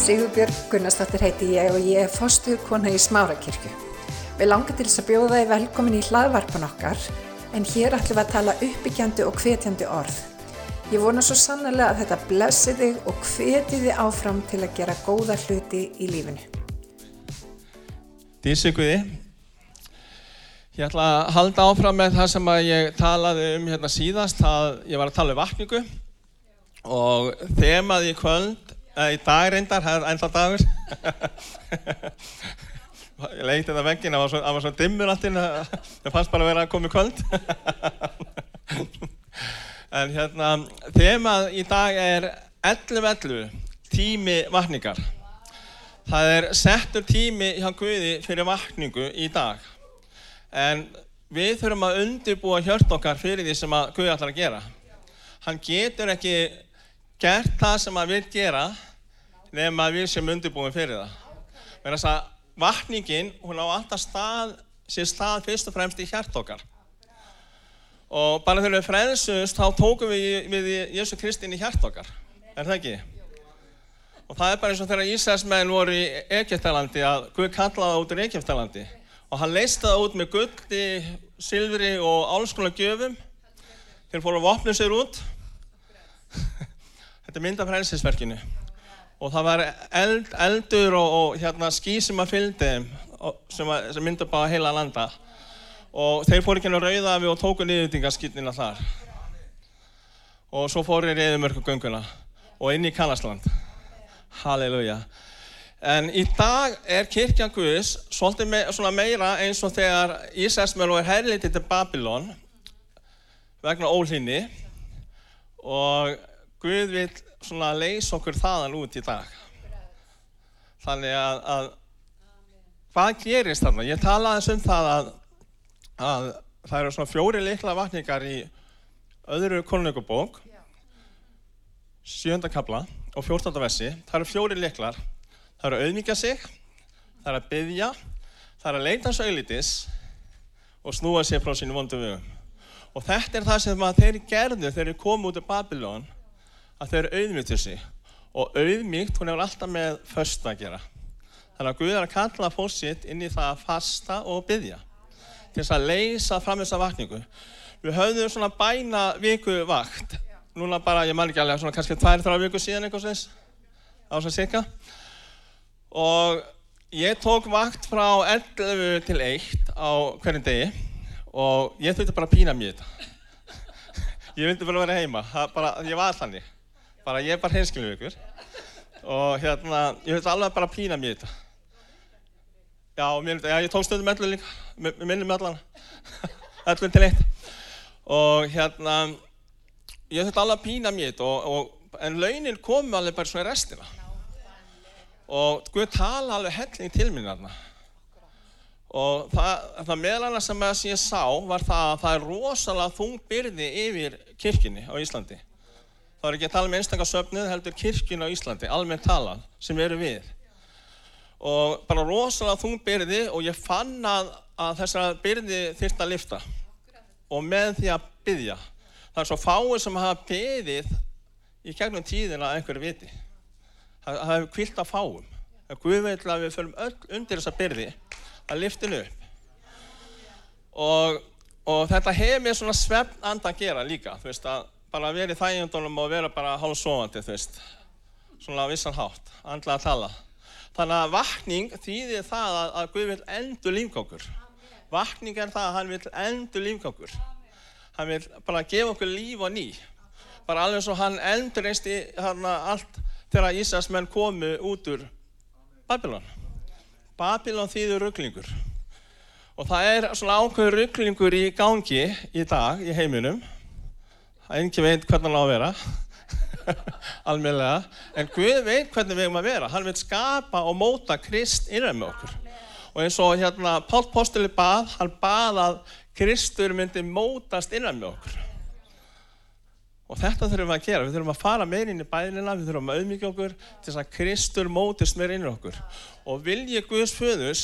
Sigurbjörg Gunnarsdóttir heiti ég og ég er fostuð kona í Smárakirkju. Við langar til þess að bjóða þið velkomin í hlaðvarpan okkar en hér ætlum við að tala uppbyggjandi og hvetjandi orð. Ég vona svo sannlega að þetta blessi þig og hveti þið áfram til að gera góða hluti í lífinu. Dísi Guði, ég ætla að halda áfram með það sem ég talaði um hérna síðast, að ég var að tala um vakningu og þemað í kvöld, í dag reyndar, það er ennþá dagur, ég leiti þetta veggin, það var svo, svo dimmur alltinn, það fannst bara að vera að koma í kvöld. en hérna, þemað í dag er 11.11, tími vakningar. Það er settur tími hjá Guði fyrir vakningu í dag. En við þurfum að undirbúa hjört okkar fyrir því sem að Guði ætlar að gera. Hann getur ekki gert það sem hann vil gera nema að við sem undirbúum fyrir það. Verðan þess að vakningin, hún á alltaf stað, sé stað fyrst og fremst í hjört okkar. Og bara þegar við frelsumst, þá tókum við, við Jésu Kristin í hjört okkar. Er það ekki? Og það er bara eins og þegar Íslandsmenn voru í Egyptalandi að Guð kallaði út í Egyptalandi. Og hann leista það út með gulli, silfri og alls konar gjöfum. Þeir fóru að vopna sér út. Þetta er mynd af frelsisverkinu. Og það var eld, eldur og, og hérna, ský sem að fylgdi sem, sem myndi upp á heila landa. Og þeir fóru ekki að rauða við og tóku niðurdingarskýtnina þar. Og svo fóru í reyðumörku gönguna og inn í Kallasland. Halleluja. En í dag er kirkjan Guðs svolítið me meira eins og þegar Ísæsmjölu er herlitið til Babylon vegna óhlýni og Guð vil svona leysa okkur þaðan út í dag. Þannig að, að hvað gerist þarna? Ég talaði um það að, að það eru svona fjóri likla vakningar í öðru kolnögubók, sjönda kabla og 14. versi, það eru fjóri liklar. Það eru að auðmíkja sig, það eru að byggja, það eru að leita svo auðlítis og snúa sér frá sínu vondu vögum. Og þetta er það sem þeir gerðu þegar þeir komu út af Babylon, að þeir auðmíktu sig. Og auðmíkt, hún hefur alltaf með första að gera. Þannig að Guð er að kalla fólk sitt inn í það að fasta og byggja. Til þess að leysa fram þessa vakningu. Við höfðum svona bæna viku vakt núna bara, ég man ekki alveg, svona kannski tvær, þrjá viku síðan eitthvað sless, á þess að sika. Og ég tók vakt frá 11 til 1 á hverjum degi og ég þurfti bara að pína mér þetta. ég vildi bara vera heima, bara, ég var þannig. Bara ég er bara hinskilum ykkur. Og hérna, ég þurfti alveg bara að pína mér þetta. Já, mér, já, ég tók stundum 11 líka, minnum með allan. 11 til 1. Og hérna, ég þurfti alveg að pína mér þetta en launin komu alveg bara svona í restina og Guð tala alveg helling til mér þarna og það, það meðal annars sem ég sá var það að það er rosalega þung byrði yfir kirkini á Íslandi það er ekki að tala um einstakarsöfnið heldur kirkini á Íslandi, almennt tala sem eru við og bara rosalega þung byrði og ég fann að, að þessara byrði þyrst að lifta og með því að byggja það er svo fáið sem hafa beðið í gegnum tíðina að einhverju viti. Það, það hefur kvilt að fáum. Að við följum öll undir þessa byrði að liftinu upp. Og, og þetta hefur mér svona svefn andan gera líka, þú veist, að bara vera í þægjandunum og vera bara hálfsofandi, þú veist, svona vissan hátt, andla að tala. Þannig að vakning þýðir það að, að Guð vil endur lífgangur. Vakning er það að hann vil endur lífgangur hann vil bara gefa okkur líf og ný. Bara alveg svo hann endur einst í hérna allt þegar Ísasmenn komu út úr Babylon. Babylon þýður rugglingur og það er svona ákveður rugglingur í gangi í dag í heiminum það er ekki veit hvernig hann á að vera almeinlega en Guð veit hvernig við erum að vera hann vil skapa og móta Krist innan með okkur og eins og hérna Pál Postuli bað hann bað að Kristur myndi mótast innan með okkur. Og þetta þurfum við að gera. Við þurfum að fara meir inn í bænina, við þurfum að auðmyggja okkur til þess að Kristur mótist meir inn í okkur. Og vilji Guðs föðus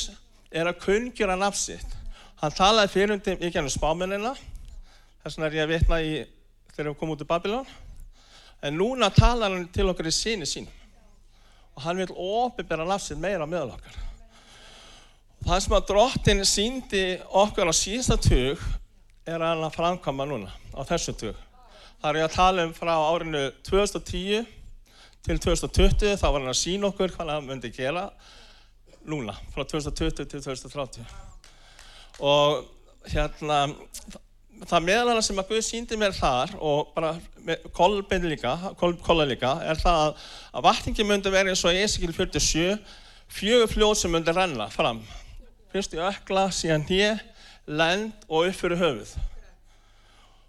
er að kunngjöra nafsitt. Hann talaði fyrir um í gennum spámennina, þess vegna er ég að vitna í þegar við komum út í Babylon. En núna talar hann til okkur í síni sín. og hann vil ofinbera nafsinn meira meðal okkar. Það sem að drottin síndi okkur á síðasta tug er hann að framkama núna á þessu tug. Það er ég að tala um frá árinu 2010 til 2020, þá var hann að sína okkur hvað hann myndi gera núna, frá 2020 til 2030. Og hérna, það meðal sem að Guð síndi mér þar og bara kolbein líka, kolla líka, er það að, að vatningi myndi verið eins og Esikil 47, fjögur fljóð sem myndi renna fram. Fyrst í ökla, síðan hér, lend og upp fyrir höfuð.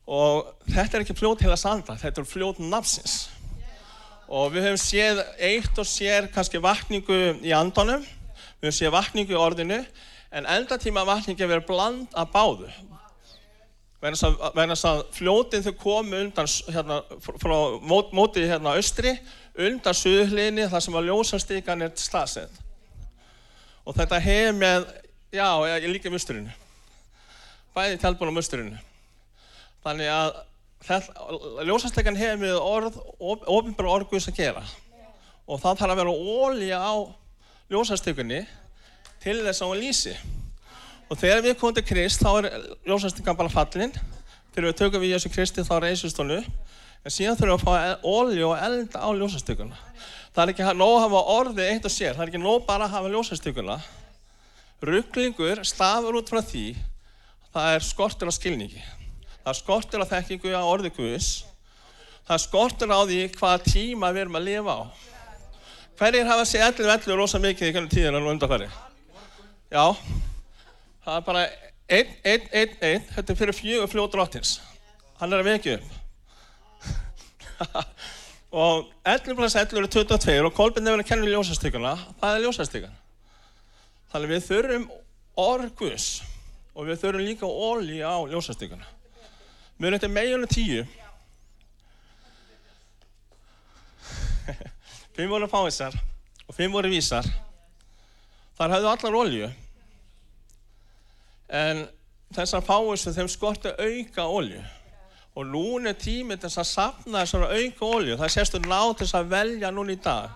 Og þetta er ekki fljóð til að sanda, þetta er fljóð nafsins. Og við höfum séð eitt og sér kannski vakningu í andanum, við höfum séð vakningu í orðinu, en endatíma vakningi verður bland að báðu. Verðan þess að fljótið þau komu undan, hérna, frá mót, mótið hérna austri, undan suðhliðinni þar sem að ljósastíkan er slasið. Og þetta hefur með, já, ég líka musturinu. Bæði tjálbúin á musturinu. Þannig að ljósastíkan hefur með orð, ofinbara orguðs að gera. Og það þarf að vera ólja á ljósastíkunni til þess að hún lýsi. Og þegar við komum til Krist þá er ljósastingan bara fallin. Þegar við tökum við Jésu Kristi þá reysist hún upp. En síðan þurfum við að fá olju og elda á ljósastökunna. Það er ekki nóg að hafa orðið eitt og sér. Það er ekki nóg bara að hafa ljósastökunna. Rugglingur stafur út frá því það er skortur á skilningi. Það er skortur á þekkingu á orði Guðs. Það er skortur á því hvaða tíma við erum að lifa á. Hverjir hafa sér allir vellu rosa mikið í hvernig tíðina nú undanfæri? Já, það er bara einn, einn, einn, einn, þetta er fyrir fjögur fljóður áttins. Hann er að vekja upp. og 11 plus 11 eru 22 og Kolbjörn er verið að kenna ljósastíkuna, það er ljósastíkan. Þannig við þurfum orgus og við þurfum líka ólí á ljósastíkuna. Mjög þetta er meginlega tíu. fimm voru fáisar og fimm voru vísar. Þar hafðu allar ólíu en þessar fáistu þeim skorti auka olju og núna er tímið þess að sapna þessar auka olju það sést um ná til þess að velja núna í dag.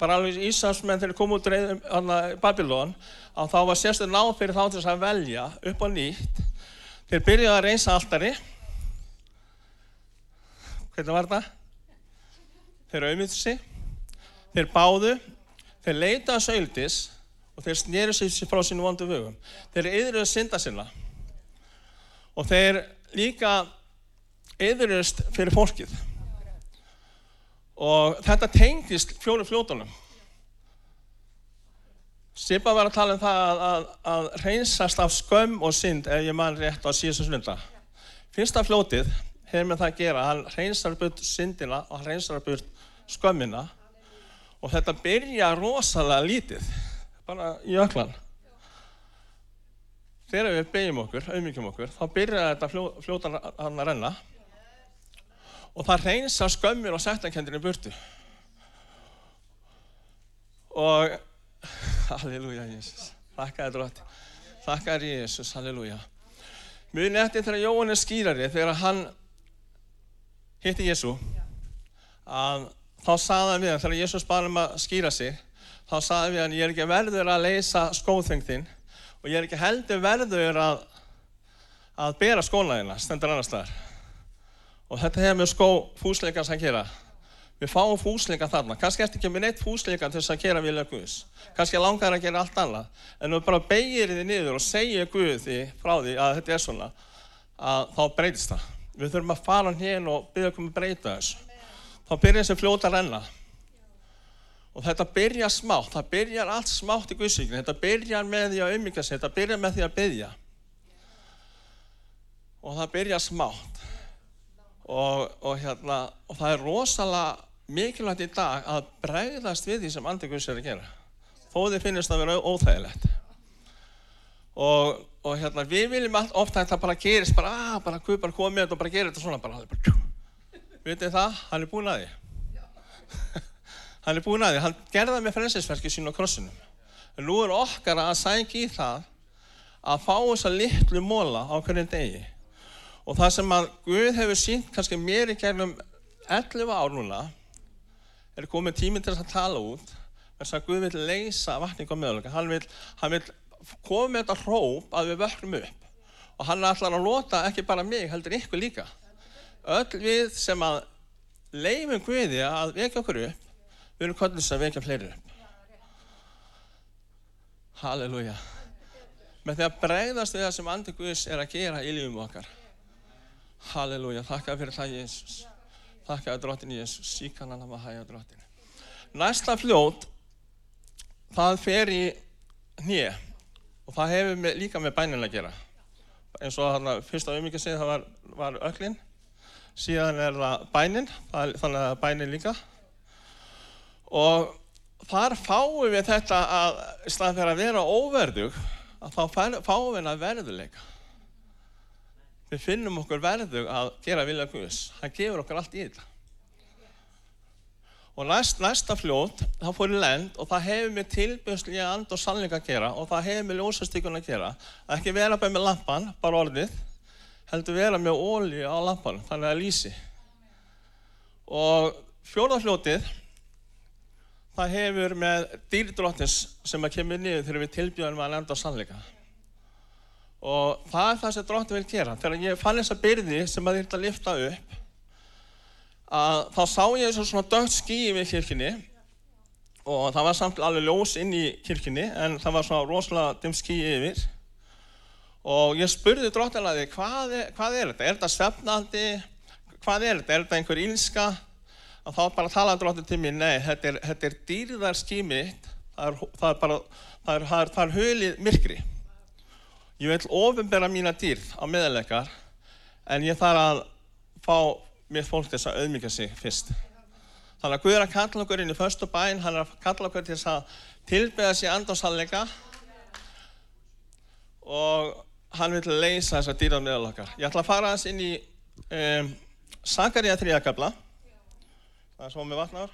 Bara alveg Íslandsmenn þegar kom út reyðum Babylon að þá var sést um ná fyrir þá þess að velja upp á nýtt. Þeir byrjaði að reynsa alltari hvernig var það? þeir auðvitað sig. Þeir báðu. Þeir leitaði sögldis og þeir snýru sér frá sínu vondu vögum. Þeir yðruðu synda sinna og þeir líka yðruðust fyrir fólkið. Og þetta tengist fjóru fljótonum. Sippa var að tala um það að, að, að reynsast af skömm og synd ef ég mann rétt á síðan snunda. Fyrsta fljótið hefur með það að gera, hann reynsar burt syndina og hann reynsar burt skömmina og þetta byrja rosalega lítið bara í öklan. Þegar við beigjum okkur, auðmyggjum okkur, þá byrjar þetta fljó, fljótan hann að renna og það reynsa skömmir og sættakendinu burtu. Og, halleluja Jésús, þakka þér drótti, þakka þér Jésús, halleluja. Mjög netti þegar Jóhann er skýrari, þegar hann hitti Jésú, að þá saði hann við hann, þegar Jésús baði um að skýra sig, þá saði við hann, ég er ekki verður að leysa skóðfeng þinn og ég er ekki heldur verður að, að bera skólaðina, stendur annar staðar. Og þetta hefur með skó fúsleikans að gera. Við fáum fúsleika þarna, kannski eftir ekki með neitt fúsleika til þess að gera vilja Guðs. Kannski langar að gera allt annað, en þú bara beigir þið niður og segja Guð því frá því að þetta er svona, að þá breytist það. Við þurfum að fara hérna og byggja okkur með breyta þessu. Þá byrjar þessi fljóta að renna. Og þetta byrjar smátt, það byrjar allt smátt í Guðsvíkinu, þetta byrjar með því að umbyggja sig, þetta byrjar með því að byggja. Og það byrjar smátt. Og, og, hérna, og það er rosalega mikilvægt í dag að bregðast við því sem andi Guðs er að gera. Þó þið finnist að vera óþægilegt. Og, og hérna, við viljum ofta að þetta bara gerist, bara, að, ah, bara Guð bara komið og bara gerir þetta svona, bara, bara Vitið það, hann er búin að því. Hann er búin að því, hann gerði það með frelsesverki sín á krossinum. En nú er okkar að sækja í það að fá þessa litlu móla á hverjum degi. Og það sem að Guð hefur sínt kannski mér í gegnum 11 ár núna, er komið tíminn til að tala út, þess að Guð vil leysa vatning og möguleika. Hann vil, vil koma með þetta hróp að við vöknum upp. Og hann er allar að lota ekki bara mig, heldur ykkur líka. Öll við sem að leifum Guði að vekja okkur upp, við erum kvöldins að vekja fleiri upp. Halleluja. Með því að bregðast við það sem andi Guðs er að gera í lífum okkar. Halleluja. Þakka fyrir það, Jésús. Þakka að drottin Jésús. Síkan hann að hægja drottin. Næsta fljót, það fer í hnið og það hefur með, líka með bænin að gera. Eins og þarna fyrsta umvikið segið það var, var öklinn, síðan er það bænin, þannig að bænin líka. Og þar fáum við þetta að, í staðan fyrir að vera óverðug, að þá fáum við að verðuleika. Við finnum okkur verðug að gera vilja Guðs. Hann gefur okkur allt í þetta. Og næst, næsta fljót, það fór í lend og það hefur með tilbjörnslega and og sannleika að gera og það hefur með ljósastíkun að gera. Það ekki vera bara með lampan, bara orðið, heldur vera með ólíu á lampan, þannig að það lýsi. Og fjórðafljótið, það hefur með dýrdróttins sem að kemur niður þegar við tilbjörnum að lenda á sannleika. Og það er það sem dróttin vil gera. Þegar ég fann þessa byrði sem að þýrt að lifta upp, að þá sá ég svona dögt skýi við kirkini og það var samt alveg ljós inn í kirkini en það var svona rosalega dimm skýi yfir og ég spurði dróttinlaði hvað, hvað er þetta? Er þetta svefnandi? Hvað er þetta? Er þetta einhver ílska? Og þá bara talaði dróttin til mér, nei, þetta er, þetta er dýrðar skýi mitt, það er, það er bara, það er, það er, það er hölið myrkri. Ég vil ofinbera mína dýrð á meðleikar en ég þarf að fá mér fólk þess að auðmyggja sig fyrst. Þannig að Guð er að kalla okkur inn í förstu bæn, hann er að kalla okkur til þess að tilbyggja sig andáshallega og hann vil leysa þess að dýrað meðal okkar. Ég ætla að fara aðeins inn í um, Sakaríða þrýjakabla. Það er svo með vatnar.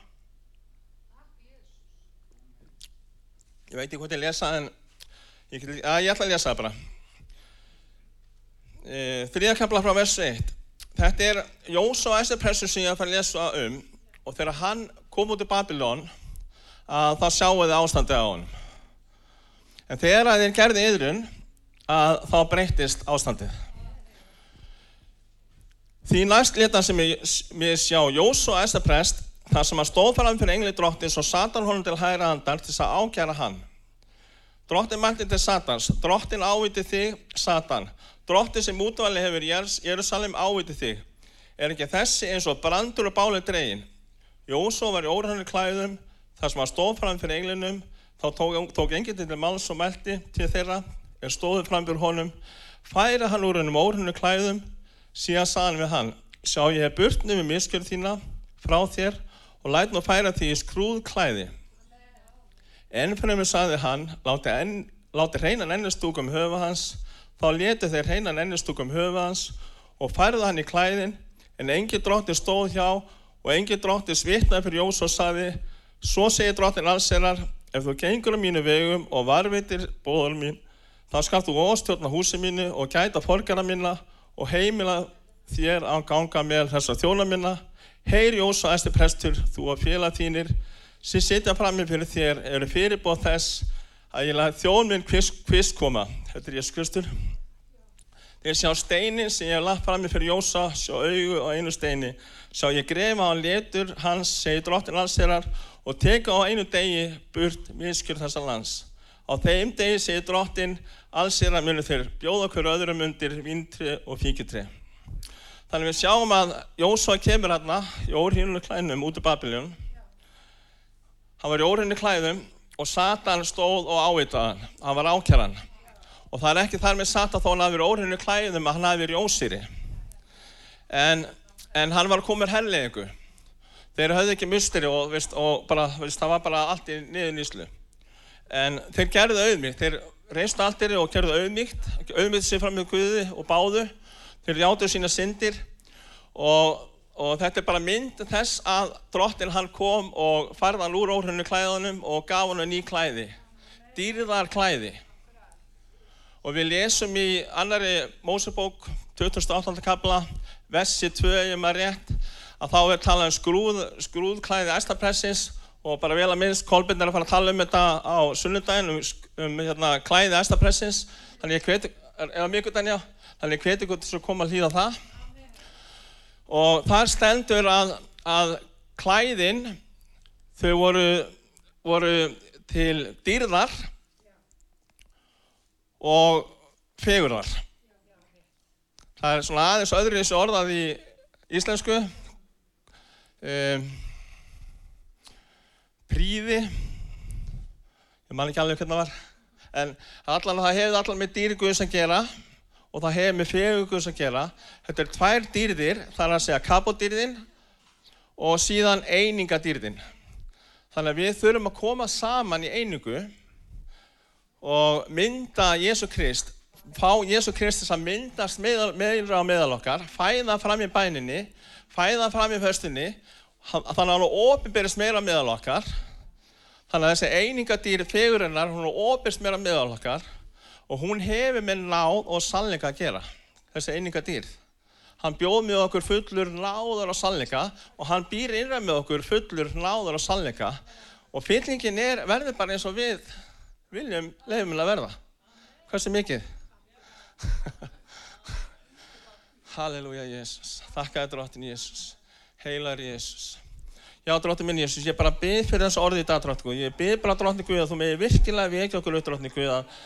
Ég veit ekki hvort ég lesa en ég, að, ég ætla að lesa það bara. E, þrýjakabla frá versu 1. Þetta er Jós og Æsarpressu sem ég að fara að lesa um og þegar hann kom út í Babylon að þá sjáu þið ástandið á hann. En þegar þeir gerði yðrun að þá breytist ástandið. Því næst leta sem ég sjá Jós og Æsarprest þar sem hann stóð fram fyrir engli drottins og Satan honum til hægra handar til þess að ákjæra hann. Drottin mælti til Satans, drottin áviti þig, Satan. Drottin sem útvali hefur Jérúsalem áviti þig. Er ekki þessi eins og brandur og báli dregin? Jósó var í óræðanir klæðum, þar sem hann stóð fram fyrir englinum, þá tók, tók enginn til máls og meldi til þeirra, er stóðið fram fyrir honum, færa hann úr hennum óræðanir klæðum, síðan saðan við hann, sjá ég hef burtnið við miskjörð þína frá þér og læt nú færa því í skrúð klæði. Ennfremur saði hann, láti, enn, láti hreinan ennistúkum höfu hans, þá letu þeir hreinan ennistúkum höfu hans og færðu hann í klæðin, en engi dróttir stóð hjá og engi dróttir svitnaði fyrir Jós og saði, svo segir dróttin allserar, ef þú gengur á mínu vegum og varvitir bóður mín, þá skal þú óstjórna húsi mínu og gæta forgara mína og heimila þér á ganga með þessa þjóna mína. Heyr Jós og æsti prestur, þú og félag þínir, sem sitja fram með fyrir þér eru fyrirbóð þess að ég laði þjón minn kvist, koma. Þetta er Jésús Kristur. Þeir sjá steinin sem ég hef lagt fram með fyrir Jósa, sjá augu á einu steini. Sjá ég grefa á letur hans, segir drottin landserar, og teka á einu degi burt miskjur þessa lands. Á þeim degi segir drottin allserar munu þeir bjóða okkur öðrum undir vintri og fíkitri. Þannig við sjáum að Jósa kemur hérna í óhrýnunu klænum út af Babiljón Hann var í órinni klæðum og Satan stóð og ávitaðan. Hann var ákjæran. Og það er ekki þar með Satan þó hann hafi verið órinni klæðum að hann hafi verið í ósýri. En, en hann var komið hellingu. Þeir höfðu ekki mysteri og, veist, og bara, veist, það var bara allt í niður nýslu. En þeir gerðu auðmíkt. Þeir reystu alltir og gerðu auðmíkt. Auðmíkt sér fram með Guði og báðu. Þeir játtu sína syndir og og þetta er bara mynd þess að drottin hann kom og farði hann úr óhrunnu klæðunum og gaf hann ný klæði dýrðar klæði og við lesum í annari Mósebók 2008. kapla versi 2 ég maður rétt að þá er talað um skrúð, skrúðklæði æstapressins og bara vel að minnst Kolbjörn er að fara að tala um þetta á sunnundaginn um, um hérna, klæði æstapressins þannig ég hveti, er það mjög já, þannig ég hveti til að koma að hlýða það. Og þar stendur að, að klæðin þau voru, voru til dýrðar og fegurðar. Það er svona aðeins öðru þessu orðað í íslensku. Um, príði ég man ekki alveg hvernig það var. En allan það hefði allan með dýrguðs að gera og það hefði með fegurguðs að gera. Þetta er tvær dýrðir þar að segja kapodýrðin og síðan einingadýrðin. Þannig að við þurfum að koma saman í einingu og mynda Jésu Krist fá Jésu Kristus að myndast meðra á meðal okkar fæða fram í bæninni fæða fram í höstinni þannig að hann ofinberist meira meðal okkar. Þannig að þessi einingadýri fegurinnar hún ofinberist meira meðal okkar og hún hefur með náð og sannleika að gera þessi einingadýr hann bjóð með okkur fullur náður og sannleika og hann býr innræð með okkur fullur náður og sannleika og fyllingin er verður bara eins og við viljum lefum að verða. Hversu mikið? Halleluja Jésús þakka þér dróttin Jésús heilar Jésús. Já, dróttin minn Jésús, ég bara byrð fyrir þessu orði í dag, dróttin Guð. Ég byrð bara, dróttin Guð, að þú meði virkilega vekja okkur upp, dróttin Guð, að,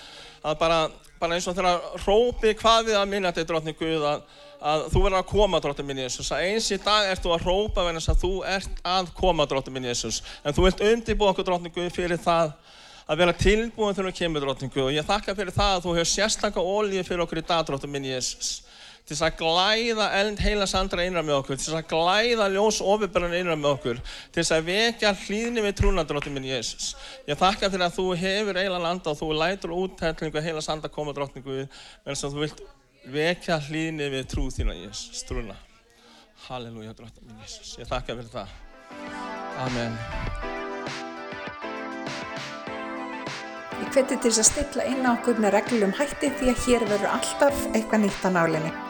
að bara, bara eins og þegar hrópi hvað við að minna þetta, dróttin Guð, að, að þú verður að koma, dróttin minn Jésús. Að eins í dag ert þú að hrópa verðan þess að þú ert að koma, dróttin minn Jésús. En þú vilt undirbúa okkur, dróttin Guð, fyrir það að vera tilbúin þegar þú kemur, dróttin Guð. Og ég þakka fyrir það að þú hefur sérstaklega ólíu fyrir okkur í dag, dróttin minn Jésús til þess að glæða eld heila sandra innra með okkur, til þess að glæða ljós ofiðbæran innra með okkur, til þess að vekja hlýðni við trúnandróttin minn Jésús. Ég þakka fyrir að þú hefur eilan landa og þú lætur útællingu heila sandra koma drótningu menn sem þú vilt vekja hlýðni við trú þína Jésús, trúna. Halleluja dróttin minn Jésús. Ég þakka fyrir það. Amen. Ég hveti til þess að stilla inn á okkur með reglum hætti því að hér verður alltaf eitthvað nýtt á nálinni.